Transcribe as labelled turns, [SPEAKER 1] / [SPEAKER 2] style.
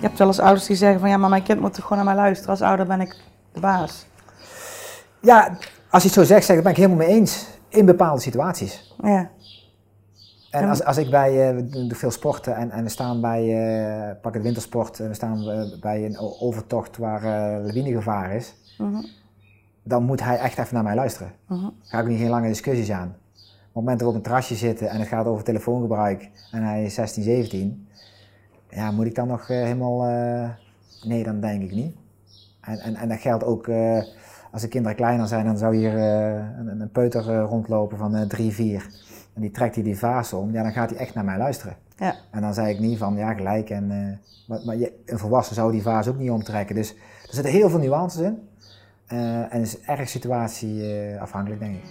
[SPEAKER 1] Je hebt wel eens ouders die zeggen van ja, maar mijn kind moet toch gewoon naar mij luisteren. Als ouder ben ik de baas.
[SPEAKER 2] Ja, als je het zo zegt, zeg, ik, ben ik helemaal mee eens. In bepaalde situaties.
[SPEAKER 1] Ja.
[SPEAKER 2] En als, als ik bij, eh, we doen veel sporten en, en we staan bij, eh, pak het wintersport, en we staan eh, bij een overtocht waar eh lawinegevaar is,
[SPEAKER 1] Mhm.
[SPEAKER 2] dan moet hij echt even naar mij luisteren.
[SPEAKER 1] Mhm.
[SPEAKER 2] Ga ik niet geen lange discussies aan. Op het moment dat we op een terrasje zitten en het gaat over telefoongebruik en hij is 16, 17, ja, moet ik dan nog eh, helemaal. eh, nee, dan denk ik niet. En, en, en dat geldt ook eh, als de kinderen kleiner zijn, dan zou hier een, een peuter rondlopen van 3, 4. En die trekt hij die vaas om, ja, dan gaat hij echt naar mij luisteren.
[SPEAKER 1] Ja.
[SPEAKER 2] En dan zei ik niet van ja, gelijk. En, maar maar je, een volwassen zou die vaas ook niet omtrekken. Dus er zitten heel veel nuances in. Eh, en het is erg situatieafhankelijk, denk ik.